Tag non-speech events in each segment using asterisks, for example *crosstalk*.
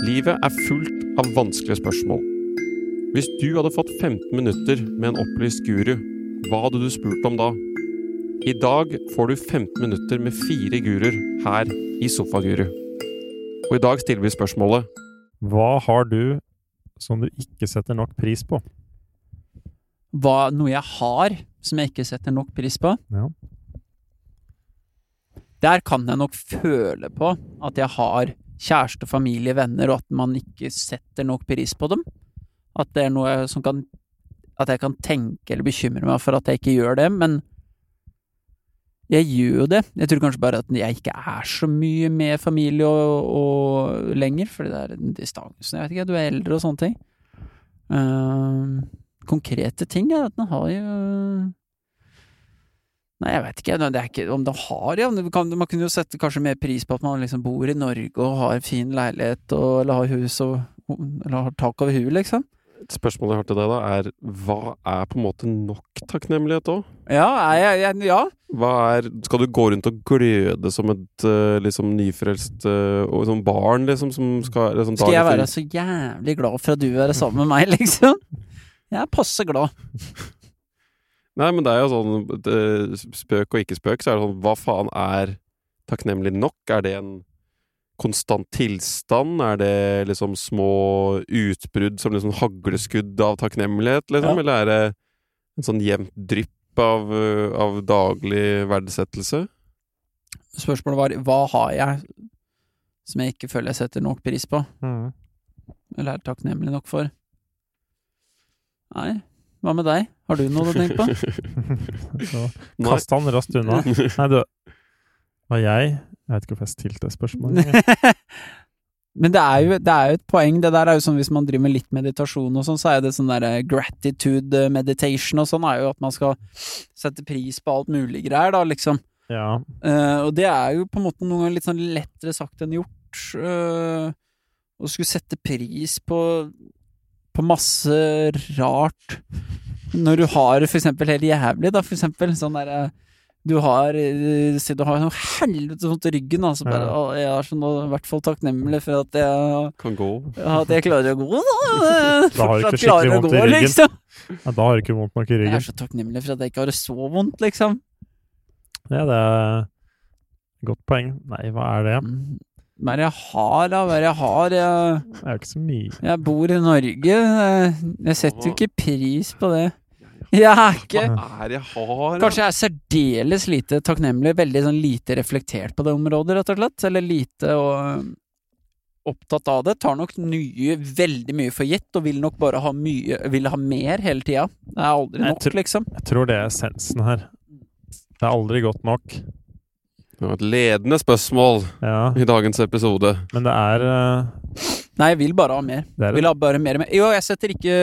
Livet er fullt av vanskelige spørsmål. Hvis du hadde fått 15 minutter med en opplyst guru, hva hadde du spurt om da? I dag får du 15 minutter med fire guruer her i Sofaguru. Og i dag stiller vi spørsmålet Hva har du som du ikke setter nok pris på? Hva, noe jeg har som jeg ikke setter nok pris på? Ja. Der kan jeg nok føle på at jeg har kjæreste, familie, venner, og at man ikke setter nok pris på dem. At det er noe som kan At jeg kan tenke eller bekymre meg for at jeg ikke gjør det, men jeg gjør jo det. Jeg tror kanskje bare at jeg ikke er så mye med familie og, og lenger, fordi det er den distansen. Jeg vet ikke, du er eldre og sånne ting. Uh, konkrete ting er at den har jo Nei, jeg vet ikke, det ikke om det har, ja. Kan, man kunne jo sette kanskje mer pris på at man liksom bor i Norge og har en fin leilighet og, eller har hus og Eller har tak over huet, liksom. Et spørsmål jeg har til deg, da, er hva er på en måte nok takknemlighet òg? Ja, jeg, jeg, ja. Hva er Skal du gå rundt og gløde som et uh, liksom nyfrelst uh, og som barn, liksom? Som skal, liksom, skal jeg være så jævlig glad for at du er sammen med meg, *laughs* liksom? Jeg er passe glad. Nei, men det er jo sånn det, Spøk og ikke spøk, så er det sånn Hva faen er takknemlig nok? Er det en konstant tilstand? Er det liksom små utbrudd som liksom hagleskudd av takknemlighet, liksom? Ja. Eller er det en sånn jevnt drypp av, av daglig verdsettelse? Spørsmålet var hva har jeg som jeg ikke føler jeg setter nok pris på? Mm. Eller er takknemlig nok for? Nei, hva med deg? Har du noe du tenker på? *laughs* Kast han raskt unna. Nei, du Var jeg Jeg vet ikke hvorfor jeg stilte det spørsmålet. *laughs* Men det er, jo, det er, jo, et poeng. Det der er jo sånn hvis man driver med litt meditasjon og sånn, så er det sånn der eh, gratitude meditation og sånn, er jo at man skal sette pris på alt mulig greier, da, liksom. Ja. Uh, og det er jo på en måte noen ganger litt sånn lettere sagt enn gjort. Uh, å skulle sette pris på på masse rart. Når du har for eksempel helt jævlig, da, for eksempel sånn derre du har eh, Si du har noe helvete vondt i ryggen, altså bare ja. Jeg er sånn i hvert fall takknemlig for at jeg Kan gå. At jeg klarer å gå, da. *laughs* Da har du ikke skikkelig vondt i ryggen. Liksom. Ja, da har du ikke vondt nok i ryggen. Jeg er så takknemlig for at jeg ikke har det så vondt, liksom. Ja, det er godt poeng. Nei, hva er det? Mm. Hva er det jeg har, da? Hva er det jeg har? Jeg, det er jo ikke så mye. Jeg bor i Norge. Jeg setter jo ikke pris på det. Jeg er ikke Hva er det jeg har, da? Kanskje jeg er særdeles lite takknemlig, veldig sånn lite reflektert på det området, rett og slett. Eller lite og opptatt av det. Tar nok nye, veldig mye for gitt, og vil nok bare ha mye Vil ha mer hele tida. Det er aldri nok, liksom. Jeg tror det er essensen her. Det er aldri godt nok. Det var et ledende spørsmål ja. i dagens episode. Men det er uh... Nei, jeg vil bare ha mer. Det vil ha bare mer, mer. Jo, jeg setter ikke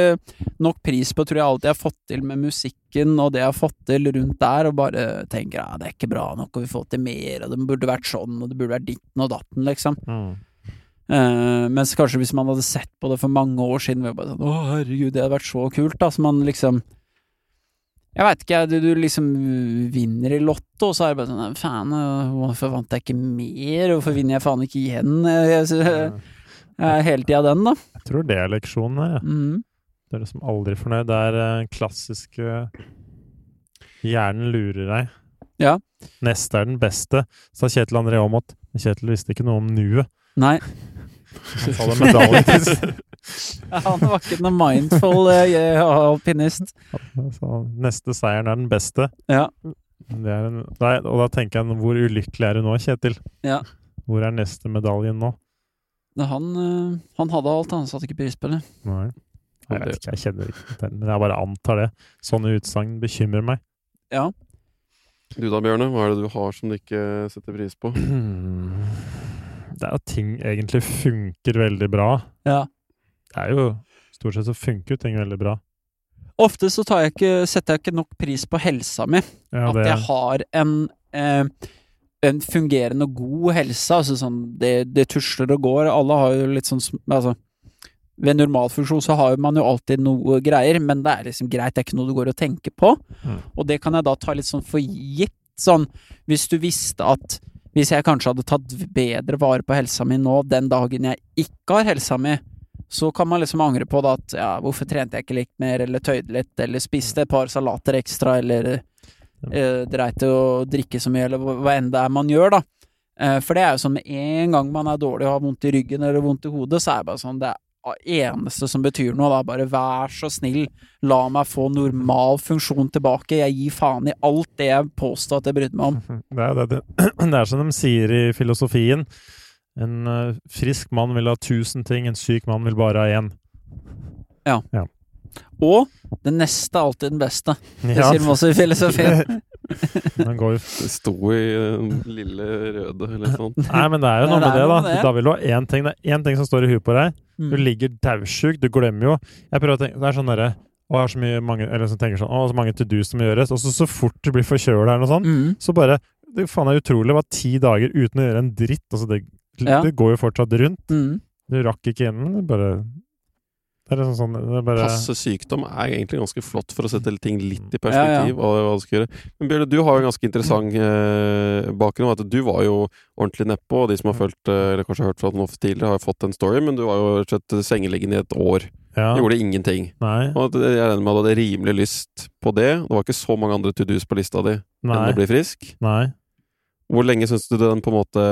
nok pris på, tror jeg, alt jeg har fått til med musikken og det jeg har fått til rundt der, og bare tenker ja, det er ikke bra nok, og vi får til mer, og det burde vært sånn, og det burde vært ditten og datten, liksom. Mm. Uh, mens kanskje hvis man hadde sett på det for mange år siden, var bare sånn å herregud, det hadde vært så kult, da, så man liksom jeg veit ikke, du, du, liksom vinner i Lotto, og så er det bare sånn Faen, hvorfor vant jeg ikke mer? Hvorfor vinner jeg faen ikke igjen? Jeg, jeg, jeg, hele tida den, da. Jeg tror det er leksjonen her, ja. Mm. Det er liksom aldri fornøyd. Det er den klassisk uh, Hjernen lurer deg. Ja. Neste er den beste, sa Kjetil André Aamodt. Kjetil visste ikke noe om nuet. Nei. Han sa det medalje til *laughs* *laughs* Han var ikke noe mindful uh, alpinist. Så neste seieren er den beste. Ja. En, nei, og da tenker jeg, hvor ulykkelig er du nå, Kjetil? Ja. Hvor er neste medaljen nå? Han, uh, han hadde alt, han satte ikke pris på det. Nei. Jeg vet ikke, jeg kjenner ikke den, men jeg bare antar det. Sånne utsagn bekymrer meg. Ja. Du da, Bjørne? Hva er det du har som du ikke setter pris på? *clears throat* Det er jo ting egentlig funker veldig bra. Ja det er jo Stort sett så funker ting veldig bra. Ofte så jeg ikke, setter jeg ikke nok pris på helsa mi. Ja, At jeg har en, eh, en fungerende og god helse. Altså sånn det, det, tusler og går. Alle har jo litt sånn Altså ved normalfunksjon så har man jo alltid noe greier, men det er liksom greit, det er ikke noe du går og tenker på. Mm. Og det kan jeg da ta litt sånn for gitt. Sånn hvis du visste at Hvis jeg kanskje hadde tatt bedre vare på helsa mi nå, den dagen jeg ikke har helsa mi, så kan man liksom angre på da at ja, hvorfor trente jeg ikke litt mer, eller tøyde litt, eller spiste et par salater ekstra, eller eh, dreit i å drikke så mye, eller hva enn det er man gjør, da. Eh, for det er jo sånn med en gang man er dårlig og har vondt i ryggen eller vondt i hodet, så er det bare sånn det eneste som betyr noe, da. Bare vær så snill, la meg få normal funksjon tilbake. Jeg gir faen i alt det jeg påstår at jeg brydde meg om. *laughs* Det er, det, *clears throat* det er som de sier i filosofien. En uh, frisk mann vil ha tusen ting, en syk mann vil bare ha én. Ja. ja. Og det neste er alltid den beste. Det ja. sier de også i filosofien. *laughs* Den går jo Det sto i den lille røde eller noe sånt. Nei, men det er jo noe med det, da. Da vil du ha én ting. Det er én ting som står i huet på deg. Du mm. ligger daudsjuk, du glemmer jo Jeg prøver å tenke Det er sånn derre og jeg har så mye mange, eller som tenker sånn, å, så mange to do som gjøres. Og så, så fort du blir forkjøla eller noe sånt, mm. så bare Det faen er utrolig. Det var ti dager uten å gjøre en dritt. Altså, det, ja. det går jo fortsatt rundt. Mm. Du rakk ikke gjennom. Bare det er liksom sånn, det er bare... Passe sykdom er egentlig ganske flott for å sette ting litt i perspektiv. Ja, ja. hva du skal gjøre. Men Bjørn, du har jo en ganske interessant *clears throat* eh, bakgrunn. At du var jo ordentlig nedpå, og de som har fulgt, eh, eller kanskje hørt fra den ofte tidligere, har fått en story, men du var jo rett sengeliggende i et år. Ja. Du gjorde ingenting. Nei. Og jeg regner med at du hadde rimelig lyst på det. Det var ikke så mange andre to do's på lista di Nei. enn å bli frisk. Nei. Hvor lenge syns du den på en måte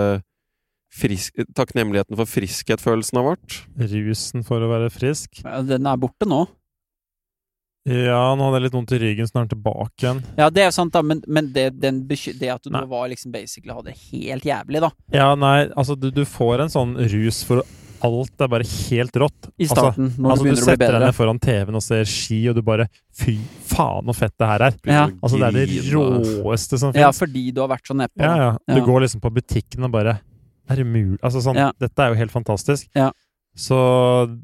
frisk, takknemligheten for friskhet-følelsen har vært? Rusen for å være frisk? Ja, den er borte nå. Ja, nå hadde jeg litt vondt i ryggen, så nå er den tilbake igjen. Ja, det er sant, da, men, men det, den, det, at du nei. var liksom basically hadde det helt jævlig, da. Ja, nei, altså, du, du får en sånn rus for alt er bare helt rått. I starten, altså, når altså, du setter deg ned foran TV-en og ser ski, og du bare Fy faen, så fett det her er! Ja. Altså, det er det råeste som fins. Ja, fordi du har vært så nedpå. Ja, ja. Du ja. går liksom på butikken og bare er det mulig? Altså sånn, ja. Dette er jo helt fantastisk. Ja. Så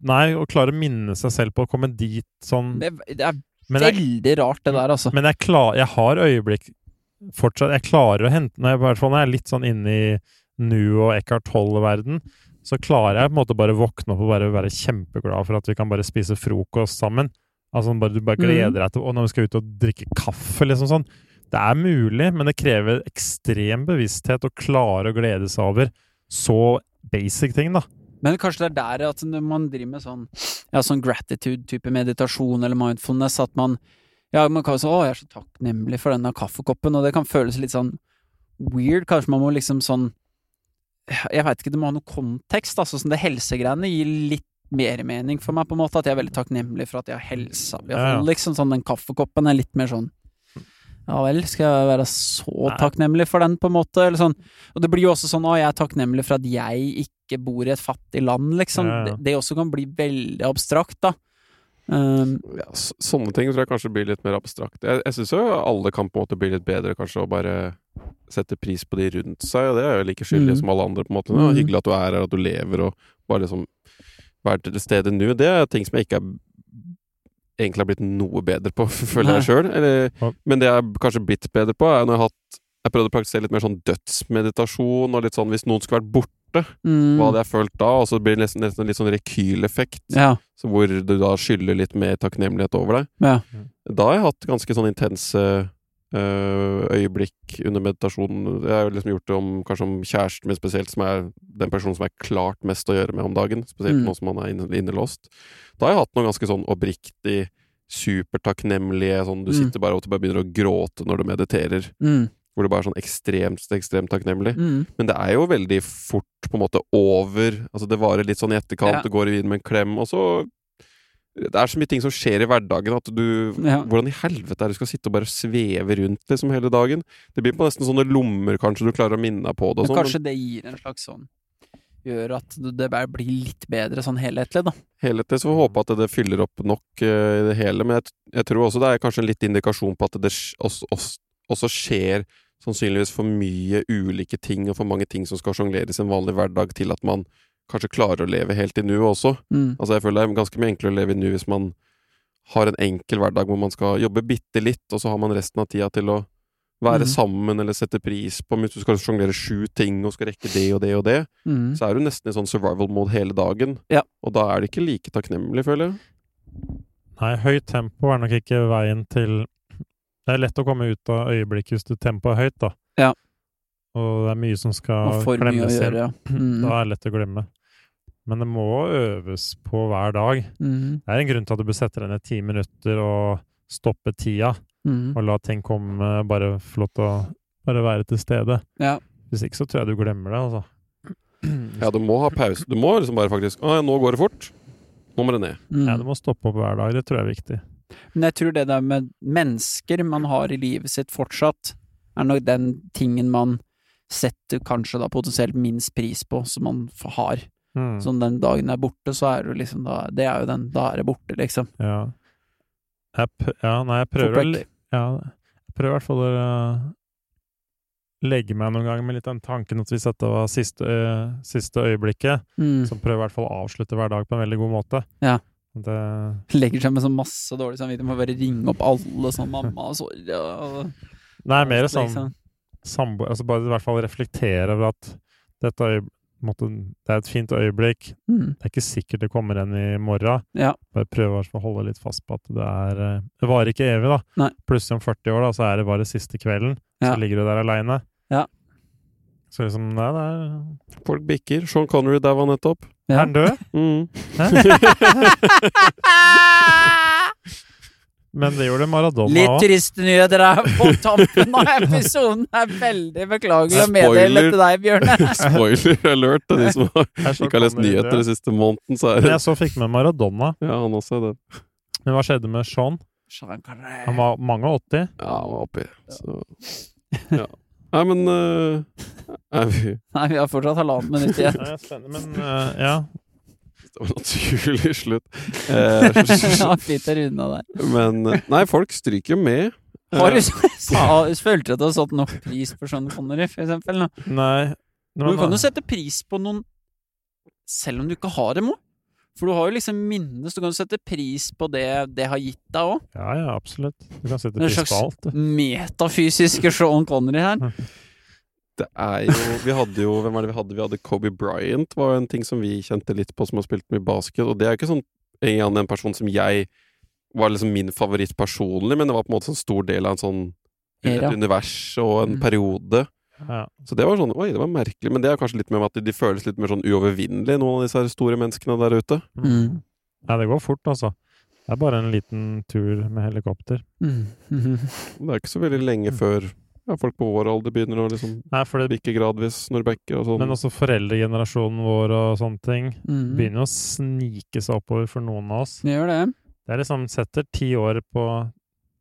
nei, å klare å minne seg selv på å komme dit sånn Det, det er veldig jeg, rart, det der, altså. Men jeg, klar, jeg har øyeblikk fortsatt Jeg klarer å hente når jeg, I hvert fall når jeg er litt sånn inne i nu og Eckhart Tolle-verden, så klarer jeg på en måte bare våkne opp og bare være kjempeglad for at vi kan bare spise frokost sammen. Altså bare, Du bare mm. gleder deg til Og når vi skal ut og drikke kaffe, liksom sånn. Det er mulig, men det krever ekstrem bevissthet å klare å glede seg over så basic ting, da. Men kanskje det er der at når man driver med sånn, ja, sånn gratitude-type meditasjon eller mindfulness, at man ja, man kan jo si 'Å, jeg er så takknemlig for denne kaffekoppen', og det kan føles litt sånn weird. Kanskje man må liksom sånn Jeg veit ikke, det må ha noe kontekst. Altså sånn det helsegreiene gir litt mer mening for meg, på en måte. At jeg er veldig takknemlig for at jeg har helsa. Ja, ja. Liksom sånn Den kaffekoppen er litt mer sånn ja vel, skal jeg være så Nei. takknemlig for den, på en måte? Eller sånn. Og det blir jo også sånn å, jeg er takknemlig for at jeg ikke bor i et fattig land, liksom. Ja, ja. Det, det, også kan bli veldig abstrakt, da. Um, ja, sånne ting tror jeg kanskje blir litt mer abstrakt. Jeg, jeg syns jo alle kan på en måte bli litt bedre, kanskje, å bare sette pris på de rundt seg, og det er jo like skyldig mm. som alle andre, på en måte. Mm. Hyggelig at du er her, at du lever, og bare liksom være til stede nå. Det er ting som jeg ikke er egentlig har blitt noe bedre på, *laughs* føler jeg sjøl. Men det jeg har kanskje blitt bedre på, er når jeg har hatt Jeg prøvde å praktisere litt mer sånn dødsmeditasjon, og litt sånn hvis noen skulle vært borte, mm. hva hadde jeg følt da? Og så blir det nesten, nesten litt sånn rekyleffekt, ja. så hvor du da skylder litt mer takknemlighet over deg. Ja. Da har jeg hatt ganske sånn intense øyeblikk under meditasjonen. Jeg har liksom gjort det om kanskje om kjæresten min spesielt, som er den personen som er klart mest å gjøre med om dagen. Spesielt mm. nå som han er innelåst. Da har jeg hatt noe ganske sånn oppriktig supertakknemlige sånn Du mm. sitter bare og bare begynner å gråte når du mediterer. Mm. Hvor du bare er sånn ekstremt, ekstremt takknemlig. Mm. Men det er jo veldig fort på en måte over. Altså Det varer litt sånn i etterkant, ja. du går i vinen med en klem, og så det er så mye ting som skjer i hverdagen at du ja. Hvordan i helvete er det du skal sitte og bare sveve rundt liksom hele dagen? Det blir på nesten sånne lommer kanskje du klarer å minne deg på det. Men sånn, kanskje men... det gir en slags sånn Gjør at det bare blir litt bedre sånn helhetlig, da. Helhetlig, så får vi håpe at det fyller opp nok uh, i det hele. Men jeg, jeg, tror også det er kanskje en litt indikasjon på at det også, også, også skjer sannsynligvis for mye ulike ting og for mange ting som skal sjongleres i en vanlig hverdag, til at man kanskje klarer å leve helt i nuet også. Mm. Altså Jeg føler det er ganske mye enklere å leve i nuet hvis man har en enkel hverdag hvor man skal jobbe bitte litt, og så har man resten av tida til å være mm. sammen eller sette pris på Hvis du skal sjonglere sju ting og skal rekke det og det og det, mm. så er du nesten i sånn survival mode hele dagen. Ja. Og da er det ikke like takknemlig, føler jeg. Nei, høyt tempo er nok ikke veien til *clears throat* Det er lett å komme ut av øyeblikket hvis du tempoet er høyt, da. Ja. og det er mye som skal gjøre, ja. *clears throat* Mm. Da er det lett å glemme. Men det må øves på hver dag. Mm. Det er en grunn til at du bør sette deg ned ti minutter og stoppe tida, Mm. og la ting komme, bare få lov til å bare være til stede. Ja. Hvis ikke så tror jeg du glemmer det, altså. Ja, du må ha pause. Du må liksom bare faktisk Å ja, nå går det fort. Nå må det ned. Mm. Ja, du må stoppe opp hver dag. Det tror jeg er viktig. Men jeg tror det der med mennesker man har i livet sitt fortsatt, er nok den tingen man setter kanskje da potensielt minst pris på, som man har. Mm. Sånn den dagen er borte, så er du liksom da Det er jo den Da er det borte, liksom. Ja. Jeg, ja, nei, jeg prøver vekk. ja, Jeg prøver i hvert fall å uh, legge meg noen ganger med litt den tanken at hvis dette var siste, ø- siste øyeblikket, Mm. så prøver jeg i hvert fall å avslutte hver dag på en veldig god måte. Ja. Det, Legger seg med sånn masse dårlig samvittighet, må bare ringe opp alle sånn mamma og sorry og nei, mer sånn liksom. sambo... Altså bare i hvert fall reflektere over at dette øye, måtte, det er et fint øyeblikk. Mm. Det er ikke sikkert det kommer en i morgen. Ja. Bare prøve å holde litt fast på at det er eh, Det varer ikke evig, da. Nei. Plutselig om 40 år, da, så er det bare siste kvelden. Ja. Så ligger du der aleine. Ja. Så liksom Nei, det er Folk bikker. Sean Connery daua nettopp. Er han død? Mm. *laughs* *laughs* *laughs* Men det gjorde Maradona Litt òg. triste nyheter her på tampen av episoden. Det er veldig beklagelig å meddele til deg, Bjørne. *laughs* Spoiler alert til de som har, ikke har lest nyheter den siste måneden, så er Men det jeg så fikk med Maradona. Ja, han også er det. Men hva skjedde med Sean? Han var mange og 80. Ja, han var oppi. Så Ja. Nei, men uh, er vi Nei, vi har fortsatt halvannet minutt igjen. Nei, men uh, ja. Det var naturlig slutt. *laughs* Eh, Ja, fint å runde av der. men Nei, folk stryker jo med. Har du Eh, *laughs* du at du har satt nok pris på Sean Connery, for eksempel? nå? Nei. Men du kan jo sette pris på noen selv om du ikke har dem òg. For du har jo liksom minnes så du kan jo sette pris på det det har gitt deg òg. Ja, ja, absolutt. Du kan sette Det er en pris slags på alt. du. metafysiske Sean Connery her. Det er jo Vi hadde jo Hvem var det vi hadde? Vi hadde Kobe Bryant, var jo en ting som vi kjente litt på, som har spilt mye basket. Og det er jo ikke sånn en, en person som jeg var liksom min favoritt personlig, men det var på en måte en stor del av en sånn et Era. univers og en Mm. periode. Ja. Så det var sånn Oi, det var merkelig. Men det er kanskje litt mer med at de, de føles litt mer sånn uovervinnelige, noen av disse her store menneskene der ute. Mm. ja, det går fort, altså. Det er bare en liten tur med helikopter. Mm. *laughs* Det er ikke så veldig lenge før ja, folk på vår alder begynner å liksom Nei, for det, bikke gradvis når bekker og sånn. men også foreldregenerasjonen vår og sånne ting Mm. begynner å snike seg oppover for noen av oss. Det gjør det. Det er liksom setter ti år på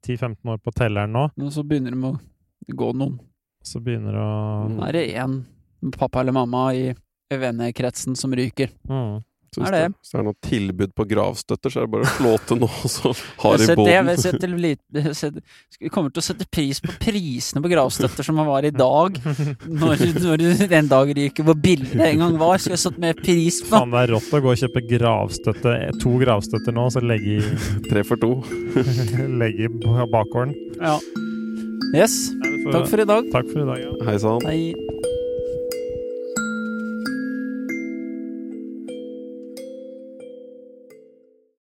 10-15 år på telleren nå, Og så begynner det med å gå noen. så begynner det å Nå er det én pappa eller mamma i vennekretsen som ryker. mm. Så hvis det. det, hvis det er noe tilbud på gravstøtter, så er det bare å slå til nå, og så har i setter, jeg boden. setter jeg setter, vi kommer til å sette pris på prisene på gravstøtter som var i dag. Når, når du dagen dag ryker, hvor billig det en gang var, skulle jeg satt mer pris på. Faen, det er rått å gå og kjøpe gravstøtte, to gravstøtter nå, så legge i, *laughs* Tre for to. *laughs* legge i bakgården. Ja. Yes. Takk for i dag. Takk for i dag, ja. Hei sann.